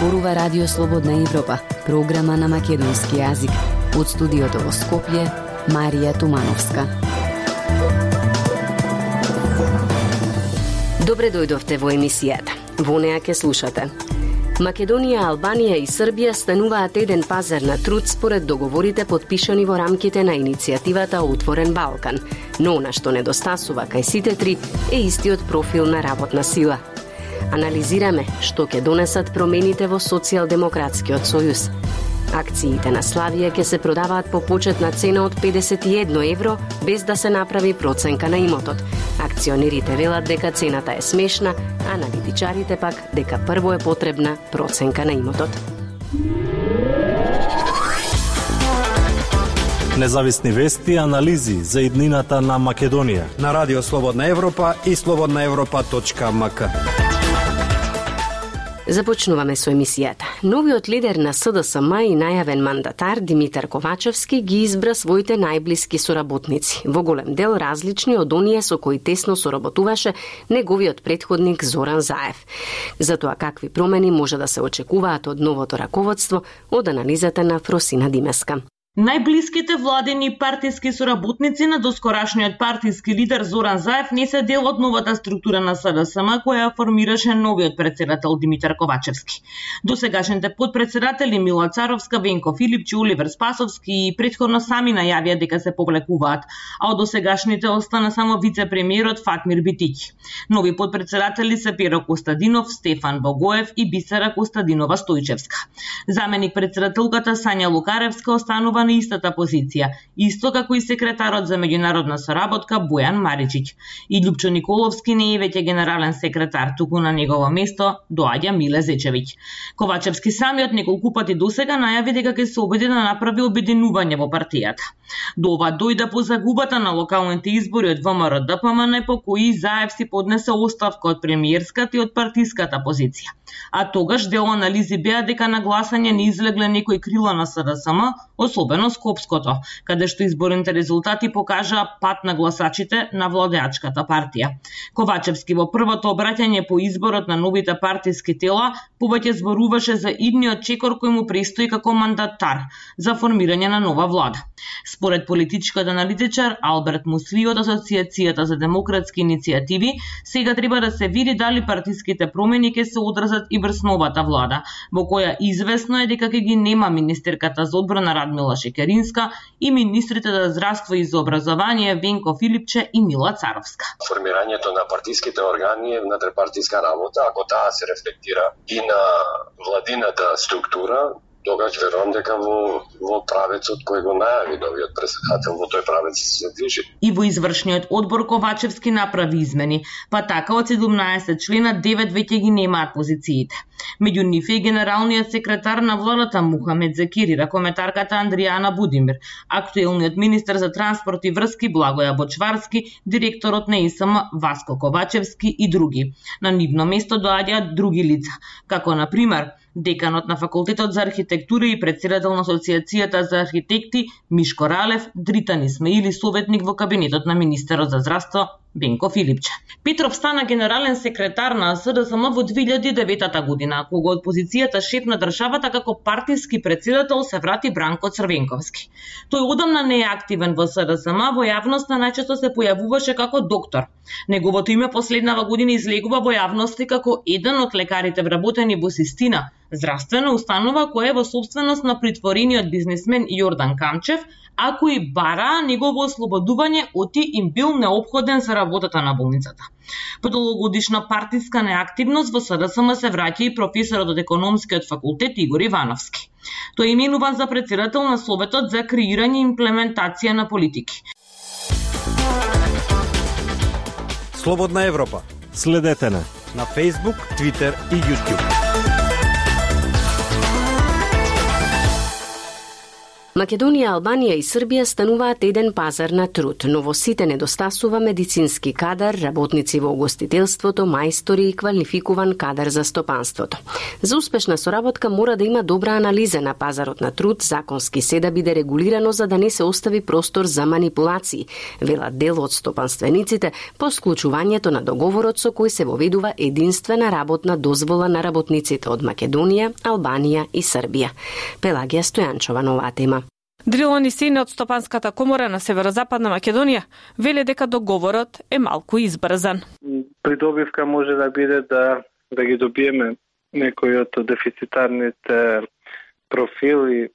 зборува Радио Слободна Европа, програма на македонски јазик. Од студиото во Скопје, Марија Тумановска. Добре дојдовте во емисијата. Во неа ке слушате. Македонија, Албанија и Србија стануваат еден пазар на труд според договорите подпишани во рамките на иницијативата Отворен Балкан, но она што недостасува кај сите три е истиот профил на работна сила – Анализираме што ќе донесат промените во Социјалдемократскиот сојуз. Акциите на Славија ќе се продаваат по почетна цена од 51 евро без да се направи проценка на имотот. Акционерите велат дека цената е смешна, а аналитичарите пак дека прво е потребна проценка на имотот. Независни вести и анализи за иднината на Македонија на Радио Слободна Европа и слободнаевропа.мк. Започнуваме со емисијата. Новиот лидер на СДСМ и најавен мандатар Димитар Ковачевски ги избра своите најблиски соработници, во голем дел различни од оние со кои тесно соработуваше неговиот предходник Зоран Заев. За тоа какви промени може да се очекуваат од новото раководство, од анализата на Фросина Димеска. Најблиските владени партиски соработници на доскорашниот партиски лидер Зоран Заев не се дел од новата структура на СДСМ која формираше новиот председател Димитар Ковачевски. Досегашните подпредседатели Мила Царовска, Венко Филипчи, Оливер Спасовски и предходно сами најавија дека се повлекуваат, а од досегашните остана само вице-премиерот Фатмир Битиќ. Нови подпредседатели се Перо Костадинов, Стефан Богоев и Бисера Костадинова Стојчевска. Заменик председателката Сања Лукаревска останува остава на истата позиција, исто како и секретарот за меѓународна соработка Бојан Маричиќ. И Лјупчо Николовски не е веќе генерален секретар, туку на негово место доаѓа Миле Зечевиќ. Ковачевски самиот неколку пати досега најави дека ќе се обиди да направи обединување во партијата. До ова дојде по загубата на локалните избори од ВМРО ДПМН по кои Заев си поднесе оставка од премиерската и од партиската позиција. А тогаш дел анализи беа дека на гласање не излегле некои крила на СДСМ, особено Скопското, каде што изборните резултати покажаа пат на гласачите на владеачката партија. Ковачевски во првото обраќање по изборот на новите партиски тела повеќе зборуваше за идниот чекор кој му престои како мандатар за формирање на нова влада. Според политичкиот аналитичар Алберт Мусви од Асоциацијата за демократски иницијативи, сега треба да се види дали партиските промени ќе се одразат и врз новата влада, во која известно е дека ќе ги нема министерката за одбрана Радмила Шекеринска и министрите за здравство и за образование Венко Филипче и Мила Царовска. Формирањето на партиските органи е внатрепартиска работа, ако таа се рефлектира и на владината структура, тогаш верувам дека во во правецот кој го најави новиот председател во тој правец се движи. И во извршниот одбор Ковачевски направи измени, па така од 17 члена 9 веќе ги немаат позициите. Меѓу нив е генералниот секретар на владата Мухамед Закири, ракометарката Андријана Будимир, актуелниот министер за транспорт и врски Благоја Бочварски, директорот на ИСМ Васко Ковачевски и други. На нивно место доаѓаат други лица, како на пример Деканот на факултетот за архитектура и председател на Асоциацијата за архитекти Мишко Ралев, Дритан Исмаили, советник во кабинетот на министерот за здравство Бенко Филипче. Петров стана генерален секретар на СДСМ во 2009 година, кога од позицијата шеф на државата како партиски председател се врати Бранко Црвенковски. Тој одамна не е активен во СДСМ, во јавноста најчесто се појавуваше како доктор. Неговото име последнава година излегува во јавности како еден од лекарите вработени во Систина, здравствена установа која е во собственост на притворениот бизнисмен Јордан Камчев, а кој бара негово ослободување оти им бил необходен за работата на болницата. По долгогодишна партиска неактивност во СДСМ се враќа и професорот од економскиот факултет Игор Ивановски. Тој е именуван за председател на Советот за креирање и имплементација на политики. Слободна Европа. Следете на на Facebook, Twitter и YouTube. Македонија, Албанија и Србија стануваат еден пазар на труд, но во сите недостасува медицински кадар, работници во гостителството, мајстори и квалификуван кадар за стопанството. За успешна соработка мора да има добра анализа на пазарот на труд, законски се да биде регулирано за да не се остави простор за манипулации, велат дел од стопанствениците по склучувањето на договорот со кој се воведува единствена работна дозвола на работниците од Македонија, Албанија и Србија. Пелагија Стојанчова на оваа тема. Дрилан Исин од Стопанската комора на Северозападна Македонија веле дека договорот е малку избрзан. Придобивка може да биде да да ги добиеме некои од дефицитарните профили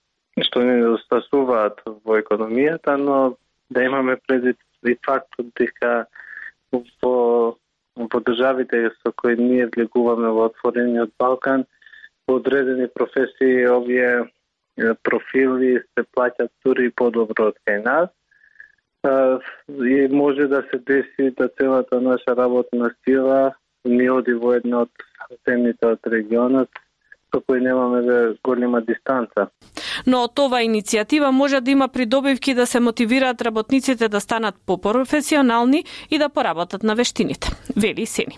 што не недостасуваат во економијата, но да имаме предвид и фактот дека во во државите со кои ние влегуваме во отворениот Балкан, во одредени професии овие профили се плаќат тури подобро од кај нас. И може да се деси да целата наша работна сила ни оди во една од земјите од регионот со кој немаме голема дистанца но од ова иницијатива може да има придобивки да се мотивираат работниците да станат попрофесионални и да поработат на вештините, вели Сени.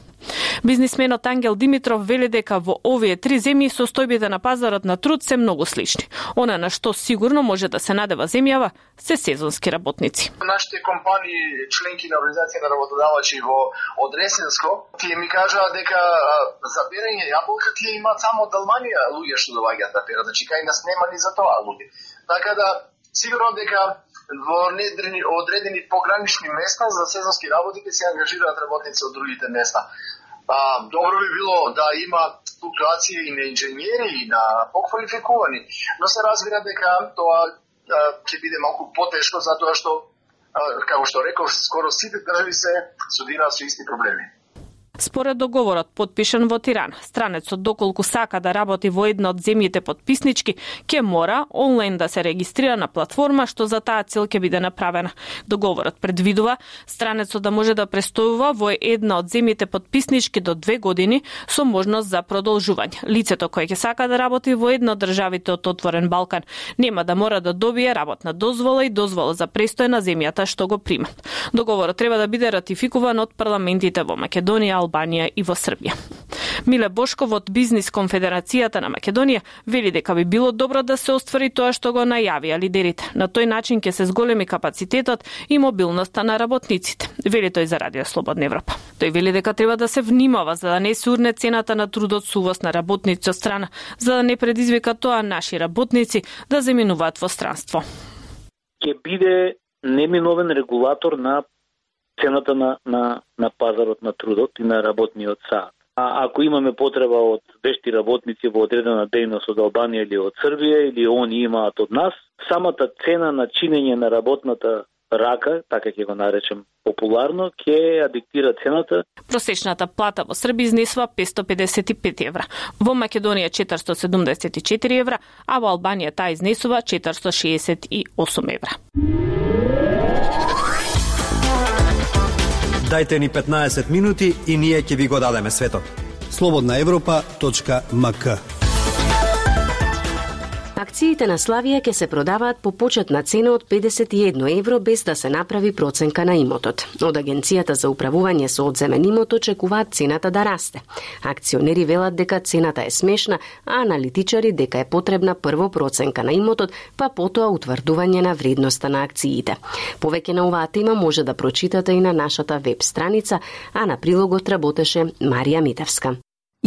Бизнисменот Ангел Димитров вели дека во овие три земји состојбите на пазарот на труд се многу слични. Она на што сигурно може да се надева земјава се сезонски работници. Нашите компании, членки на Организација на работодавачи во Одресенско, тие ми кажаа дека за берење јаболка тие имаат само од луѓе што доаѓаат да берат, значи кај нас нема ни за тоа луѓе. Така да сигурно дека во одредени погранични места за сезонски работите се ангажираат работници од другите места. А, добро би било да има флуктуација и на инженери и на поквалификувани, но се разбира дека тоа ќе биде малку потешко затоа што како што реков, скоро сите држави се судираат со исти проблеми. Според договорот подпишан во Тиран, странецот доколку сака да работи во една од земјите подписнички, ќе мора онлайн да се регистрира на платформа што за таа цел ќе биде направена. Договорот предвидува странецот да може да престојува во една од земјите подписнички до две години со можност за продолжување. Лицето кое ќе сака да работи во една од државите од отворен Балкан нема да мора да добие работна дозвола и дозвола за престој на земјата што го прима. Договорот треба да биде ратификуван од парламентите во Македонија, Албанија и во Србија. Миле Бошков од Бизнис конфедерацијата на Македонија вели дека би било добро да се оствари тоа што го најавија лидерите. На тој начин ќе се зголеми капацитетот и мобилноста на работниците, вели тој за Радио Слободна Европа. Тој вели дека треба да се внимава за да не се урне цената на трудот сувост на работници од страна, за да не предизвика тоа наши работници да заминуваат во странство. Ќе биде неминовен регулатор на цената на, на, на пазарот на трудот и на работниот саат. А ако имаме потреба од вешти работници во одредена дејност од Албанија или од Србија или они имаат од нас, самата цена на чинење на работната рака, така ќе го наречем популарно, ќе адиктира цената. Просечната плата во Србија изнесува 555 евра, во Македонија 474 евра, а во Албанија таа изнесува 468 евра. Дайте ни 15 минути и ние ќе ви го дадеме светот. Слободна Европа.мк Акциите на Славија ќе се продаваат по почетна цена од 51 евро без да се направи проценка на имотот. Од Агенцијата за управување со одземен имот очекуваат цената да расте. Акционери велат дека цената е смешна, а аналитичари дека е потребна прво проценка на имотот, па потоа утврдување на вредноста на акциите. Повеќе на оваа тема може да прочитате и на нашата веб страница, а на прилогот работеше Марија Митевска.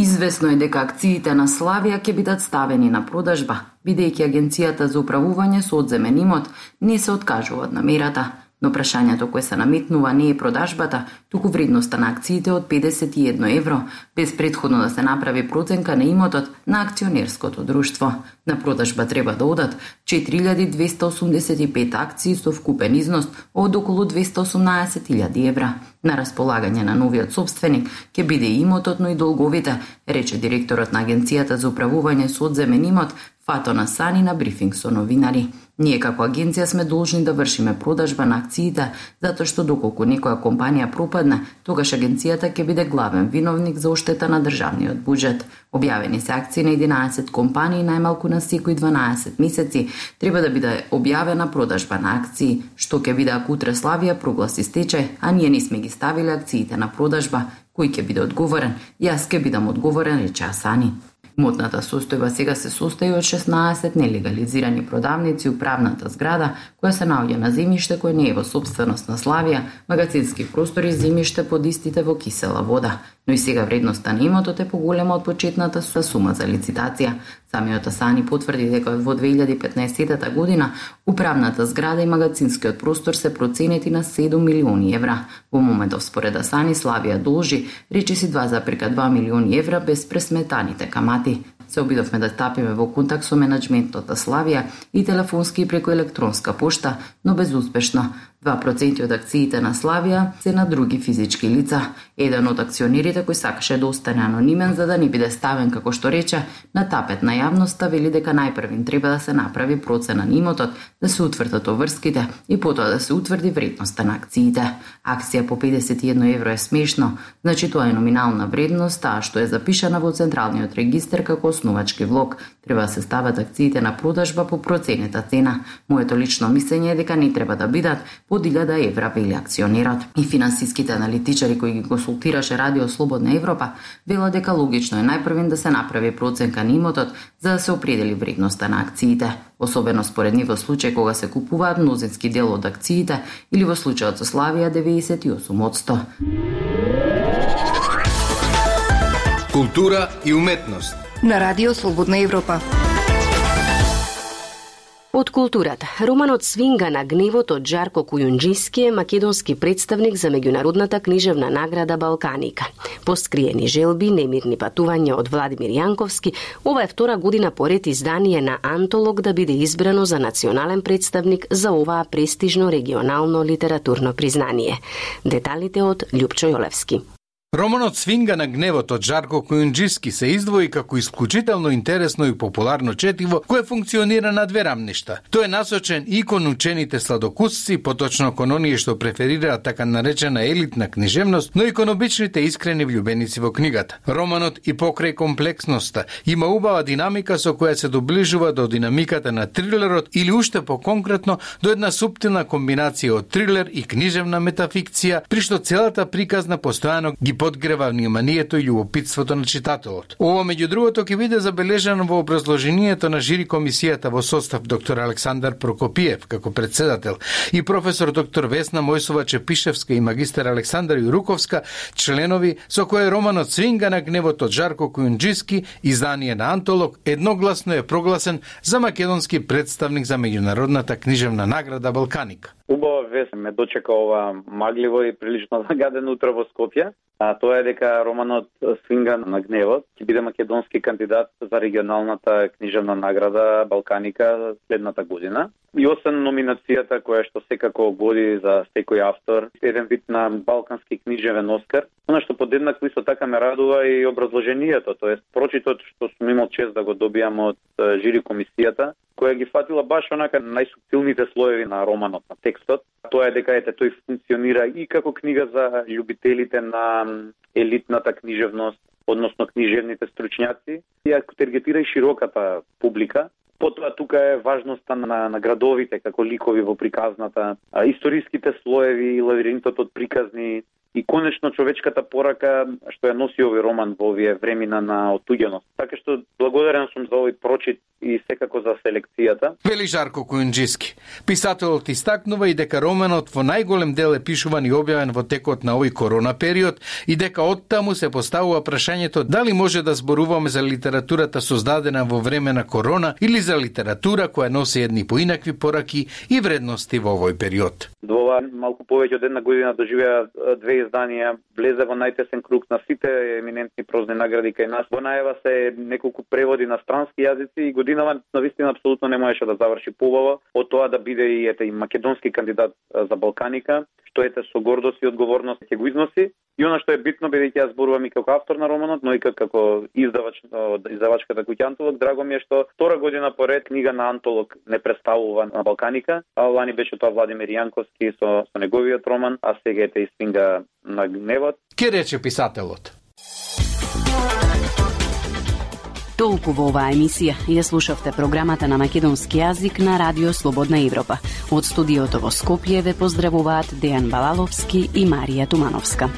Известно е дека акциите на Славија ќе бидат ставени на продажба, бидејќи Агенцијата за управување со одземен имот не се откажува од намерата. Но прашањето кое се наметнува не е продажбата, туку вредноста на акциите од 51 евро, без предходно да се направи проценка на имотот на акционерското друштво. На продажба треба да одат 4285 акции со вкупен износ од околу 218.000 евра. На располагање на новиот собственик ќе биде имотот, но и долговите, рече директорот на Агенцијата за управување со одземен имот Па затоа на Сани на брифинг со новинари. Ние како агенција сме должни да вршиме продажба на акциите, затоа што доколку некоја компанија пропадне, тогаш агенцијата ќе биде главен виновник за оштета на државниот буџет. Објавени се акции на 11 компании најмалку на секои 12 месеци. Треба да биде објавена продажба на акции, што ќе биде ако утре Славија прогласи стечај, а ние не сме ги ставиле акциите на продажба, кој ќе биде одговорен? Јас ќе бидам одговорен, рече Асани. Мутната состојба сега се состои од 16 нелегализирани продавници у правната зграда, која се наоѓа на земјиште кое не е во собственост на Славија, магазински простори земјиште под истите во кисела вода но и сега вредноста на имотот е поголема од почетната сума за лицитација. Самиот Асани потврди дека во 2015 година управната зграда и магазинскиот простор се проценети на 7 милиони евра. Во моментов според Асани Славија должи речиси 2,2 милиони евра без пресметаните камати. Се обидовме да тапиме во контакт со менеджментот на Славија и телефонски и преку електронска пошта, но безуспешно. 2% од акциите на Славија се на други физички лица. Еден од акционерите кој сакаше да остане анонимен за да не биде ставен како што рече на тапет на јавноста вели дека најпрвин треба да се направи процена на имотот, да се утврдат оврските и потоа да се утврди вредноста на акциите. Акција по 51 евро е смешно, значи тоа е номинална вредност, а што е запишана во централниот регистер како основачки влог. Треба да се стават акциите на продажба по проценета цена. Моето лично мислење е дека не треба да бидат под 1000 евра, вели акционерот. И финансиските аналитичари кои ги консултираше Радио Слободна Европа велат дека логично е најпрвен да се направи проценка на имотот за да се определи вредноста на акциите, особено според нив во случај кога се купуваат мнозински дел од акциите или во случајот со Славија 98 Култура и уметност на Радио Слободна Европа. Од културата, романот Свинга на гневот од Жарко Кујунџиски е македонски представник за меѓународната книжевна награда Балканика. По скриени желби, немирни патувања од Владимир Јанковски, ова е втора година поред издание на Антолог да биде избрано за национален представник за оваа престижно регионално литературно признание. Деталите од Лјупчо Јолевски. Романот Свинга на гневот од Жарко Којунџиски се издвои како исклучително интересно и популарно четиво кое функционира на две рамништа. Тој е насочен и кон учените сладокусци, поточно кон оние што преферираат така наречена елитна книжевност, но и кон обичните искрени влюбеници во книгата. Романот и покрај комплексноста има убава динамика со која се доближува до динамиката на трилерот или уште по-конкретно до една суптилна комбинација од трилер и книжевна метафикција, при што целата приказна постојано ги подгрева вниманието и љубопитството на читателот. Ова меѓу другото ќе биде забележано во образложението на жири комисијата во состав доктор Александар Прокопиев како председател и професор доктор Весна Мојсова Чепишевска и магистер Александар Јуруковска, членови со кој романот Свинга на гневот од Жарко Кујунџиски, издание на Антолог, едногласно е прогласен за македонски представник за меѓународната книжевна награда Балканика. Убава вест ме дочека ова магливо и прилично загадено утро во Скопје. А тоа е дека романот Свинга на гневот ќе биде македонски кандидат за регионалната книжевна награда Балканика следната година. И освен номинацијата која што секако годи за секој автор, еден вид на балкански книжевен Оскар, она што подеднакво исто така ме радува и образложението, тоест прочитот што сум имал чест да го добијам од жири комисијата, која ги фатила баш онака најсуптилните слоеви на романот, на текстот. Тоа е дека ете тој функционира и како книга за љубителите на елитната книжевност, односно книжевните стручњаци, и ако таргетира и широката публика. Потоа тука е важноста на, на градовите како ликови во приказната, а, историските слоеви и лавиринтот од приказни, и конечно човечката порака што ја носи овој роман во овие времена на отуѓеност. Така што благодарен сум за овој прочит и секако за селекцијата. Вели Жарко Кујунџиски. Писателот истакнува и дека романот во најголем дел е пишуван и објавен во текот на овој корона период и дека оттаму се поставува прашањето дали може да зборуваме за литературата создадена во време на корона или за литература која носи едни поинакви пораки и вредности во овој период. Во малку повеќе од една година доживеа две изданија, влезе во најтесен круг на сите еминентни прозни награди кај нас. Во најава се неколку преводи на странски јазици и годинава на вистина апсолутно не можеше да заврши побаво од тоа да биде и ете и македонски кандидат за Балканика, што ете со гордост и одговорност ќе го износи И она што е битно бидејќи јас зборувам и како автор на романот, но и како издавач од издавачката куќа Антолог, драго ми е што втора година поред книга на Антолог не представува на Балканика, а лани беше тоа Владимир Јанковски со, со неговиот роман, а сега е Свинга на гневот. Ке рече писателот? Толку во оваа емисија ја слушавте програмата на македонски јазик на Радио Слободна Европа. Од студиото во Скопје ве поздравуваат Дејан Балаловски и Марија Тумановска.